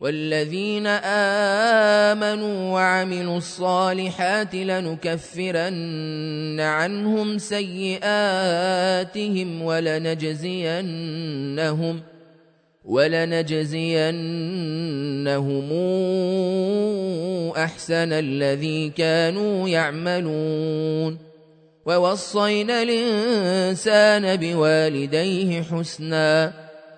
والذين آمنوا وعملوا الصالحات لنكفرن عنهم سيئاتهم ولنجزينهم ولنجزينهم أحسن الذي كانوا يعملون ووصينا الإنسان بوالديه حسناً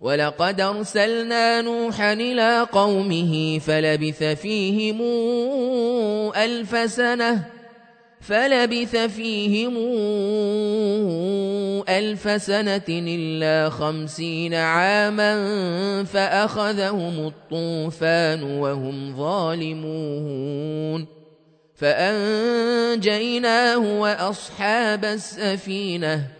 ولقد ارسلنا نوحا إلى قومه فلبث فيهم الف سنه فلبث فيهم الف سنه الا خمسين عاما فاخذهم الطوفان وهم ظالمون فانجيناه واصحاب السفينه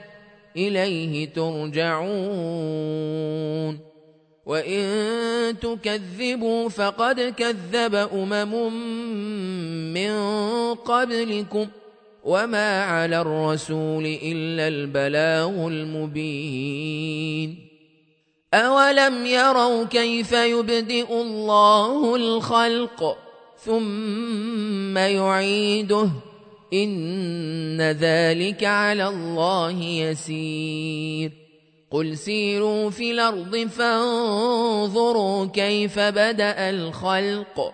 إليه ترجعون. وإن تكذبوا فقد كذب أمم من قبلكم وما على الرسول إلا البلاغ المبين. أولم يروا كيف يبدئ الله الخلق ثم يعيده؟ إن ذلك على الله يسير. قل سيروا في الأرض فانظروا كيف بدأ الخلق.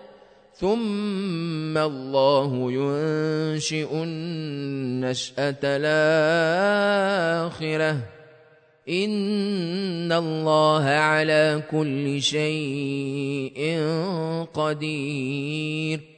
ثم الله ينشئ النشأة الآخرة. إن الله على كل شيء قدير.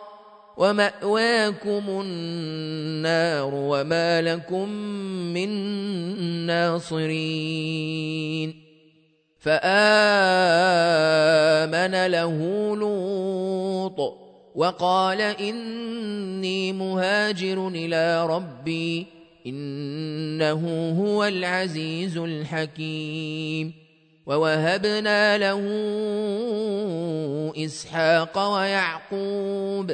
ومأواكم النار وما لكم من ناصرين. فآمن له لوط وقال إني مهاجر إلى ربي إنه هو العزيز الحكيم. ووهبنا له إسحاق ويعقوب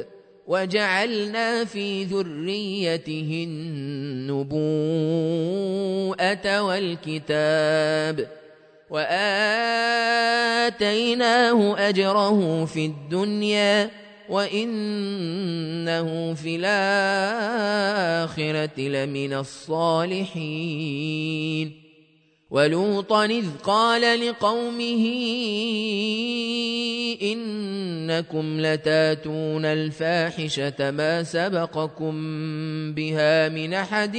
وجعلنا في ذريته النبوءة والكتاب وآتيناه أجره في الدنيا وإنه في الآخرة لمن الصالحين ولوطا إذ قال لقومه إنكم لتاتون الفاحشة ما سبقكم بها من أحد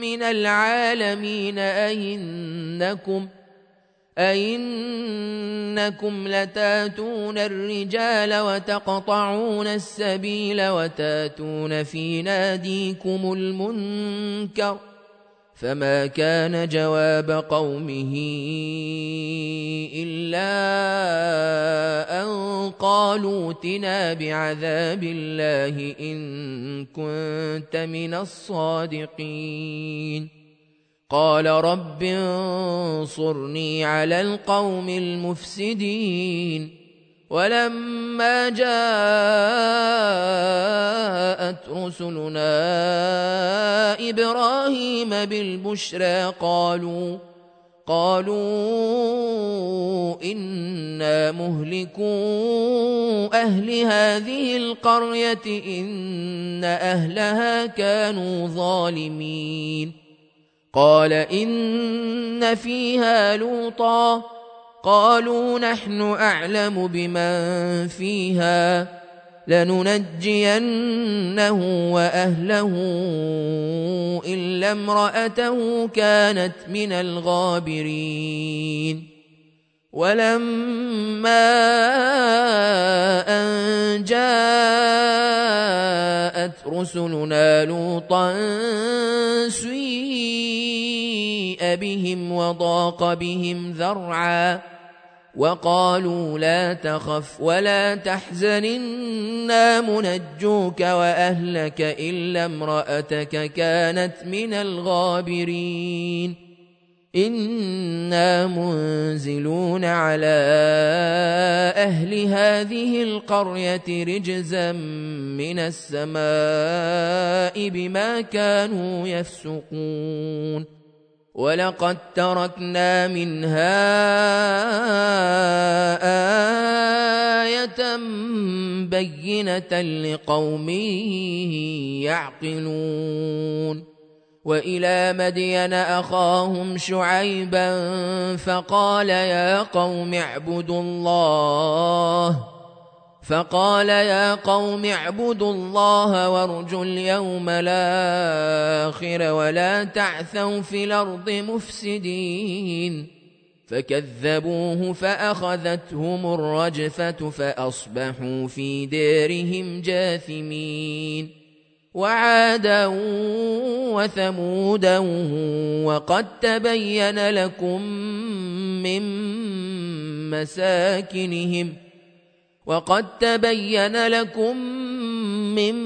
من العالمين أئنكم أئنكم لتاتون الرجال وتقطعون السبيل وتاتون في ناديكم المنكر ۖ فما كان جواب قومه الا ان قالوا اتنا بعذاب الله ان كنت من الصادقين قال رب انصرني على القوم المفسدين ولما جاءت رسلنا إبراهيم بالبشرى قالوا قالوا إنا مهلكو أهل هذه القرية إن أهلها كانوا ظالمين. قال إن فيها لوطا قالوا نحن أعلم بمن فيها. لننجينه وأهله إلا امرأته كانت من الغابرين. ولما أن جاءت رسلنا لوطا سيء بهم وضاق بهم ذرعا وقالوا لا تخف ولا تحزن أنا منجوك وأهلك إلا امرأتك كانت من الغابرين. إنا منزلون على أهل هذه القرية رجزا من السماء بما كانوا يفسقون. ولقد تركنا منها بينة لقوم يعقلون وإلى مدين أخاهم شعيبا فقال يا قوم اعبدوا الله فقال يا قوم اعبدوا الله وارجوا اليوم الآخر ولا تعثوا في الأرض مفسدين فكذبوه فأخذتهم الرجفة فأصبحوا في ديرهم جاثمين وعادا وثمودا وقد تبين لكم من مساكنهم ۖ وقد تبين لكم من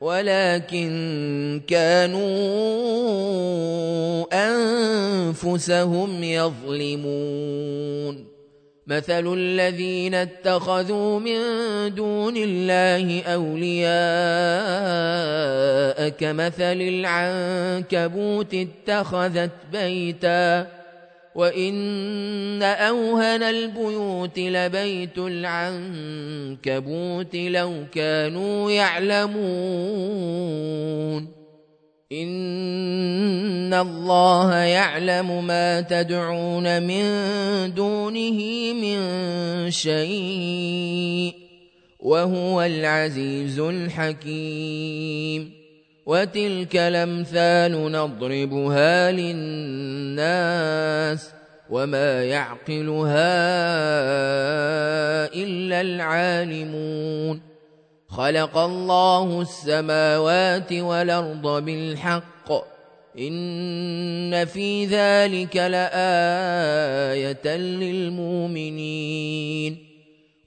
ولكن كانوا أنفسهم يظلمون. مثل الذين اتخذوا من دون الله أولياء كمثل العنكبوت اتخذت بيتا وان اوهن البيوت لبيت العنكبوت لو كانوا يعلمون ان الله يعلم ما تدعون من دونه من شيء وهو العزيز الحكيم وتلك الامثال نضربها للناس وما يعقلها الا العالمون خلق الله السماوات والارض بالحق ان في ذلك لايه للمؤمنين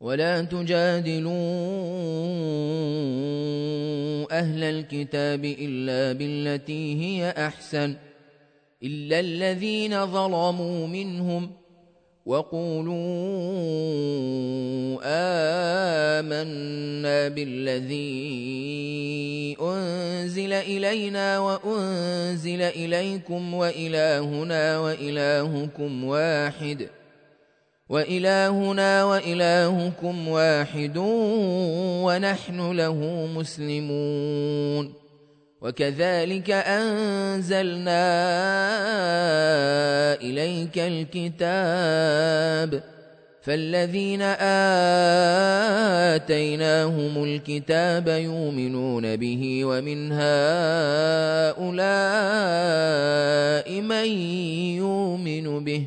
ولا تجادلوا أهل الكتاب إلا بالتي هي أحسن إلا الذين ظلموا منهم ۖ وقولوا آمنا بالذي أنزل إلينا وأنزل إليكم وإلهنا وإلهكم واحد وإلهنا وإلهكم واحد ونحن له مسلمون. وكذلك أنزلنا إليك الكتاب. فالذين آتيناهم الكتاب يؤمنون به ومن هؤلاء من يؤمن به.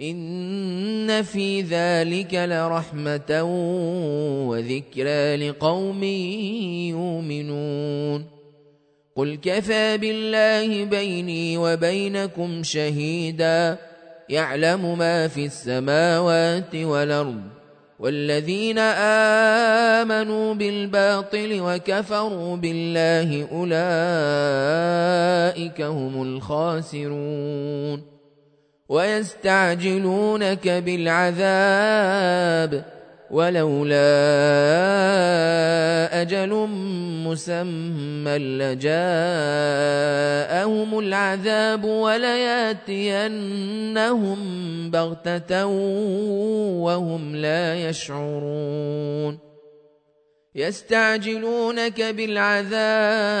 إن في ذلك لرحمة وذكرى لقوم يؤمنون قل كفى بالله بيني وبينكم شهيدا يعلم ما في السماوات والأرض والذين آمنوا بالباطل وكفروا بالله أولئك هم الخاسرون ويستعجلونك بالعذاب ولولا أجل مسمى لجاءهم العذاب ولياتينهم بغتة وهم لا يشعرون. يستعجلونك بالعذاب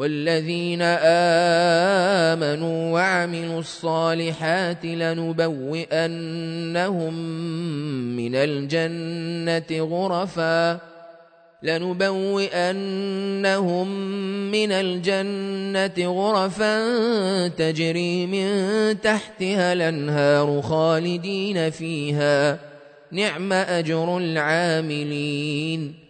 والذين آمنوا وعملوا الصالحات لنبوئنهم من الجنة غرفاً لنبوئنهم من الجنة غرفا تجري من تحتها الأنهار خالدين فيها. نعم أجر العاملين.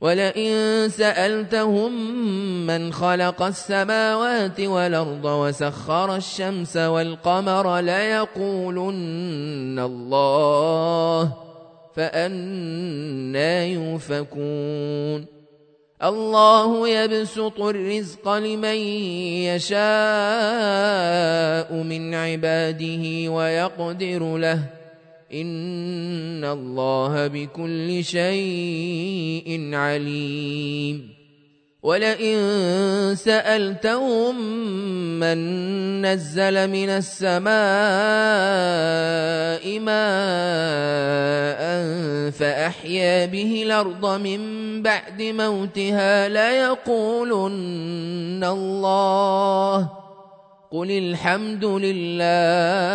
ولئن سألتهم من خلق السماوات والأرض وسخر الشمس والقمر ليقولن الله فأنا يوفكون. الله يبسط الرزق لمن يشاء من عباده ويقدر له إن الله بكل شيء عليم ولئن سألتهم من نزل من السماء ماء فأحيا به الأرض من بعد موتها ليقولن الله قل الحمد لله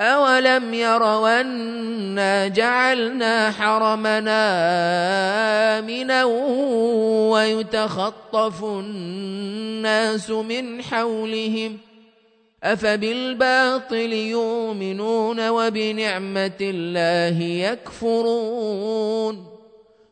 أولم يروا أنا جعلنا حرمنا آمنا ويتخطف الناس من حولهم ۖ أفبالباطل يؤمنون وبنعمة الله يكفرون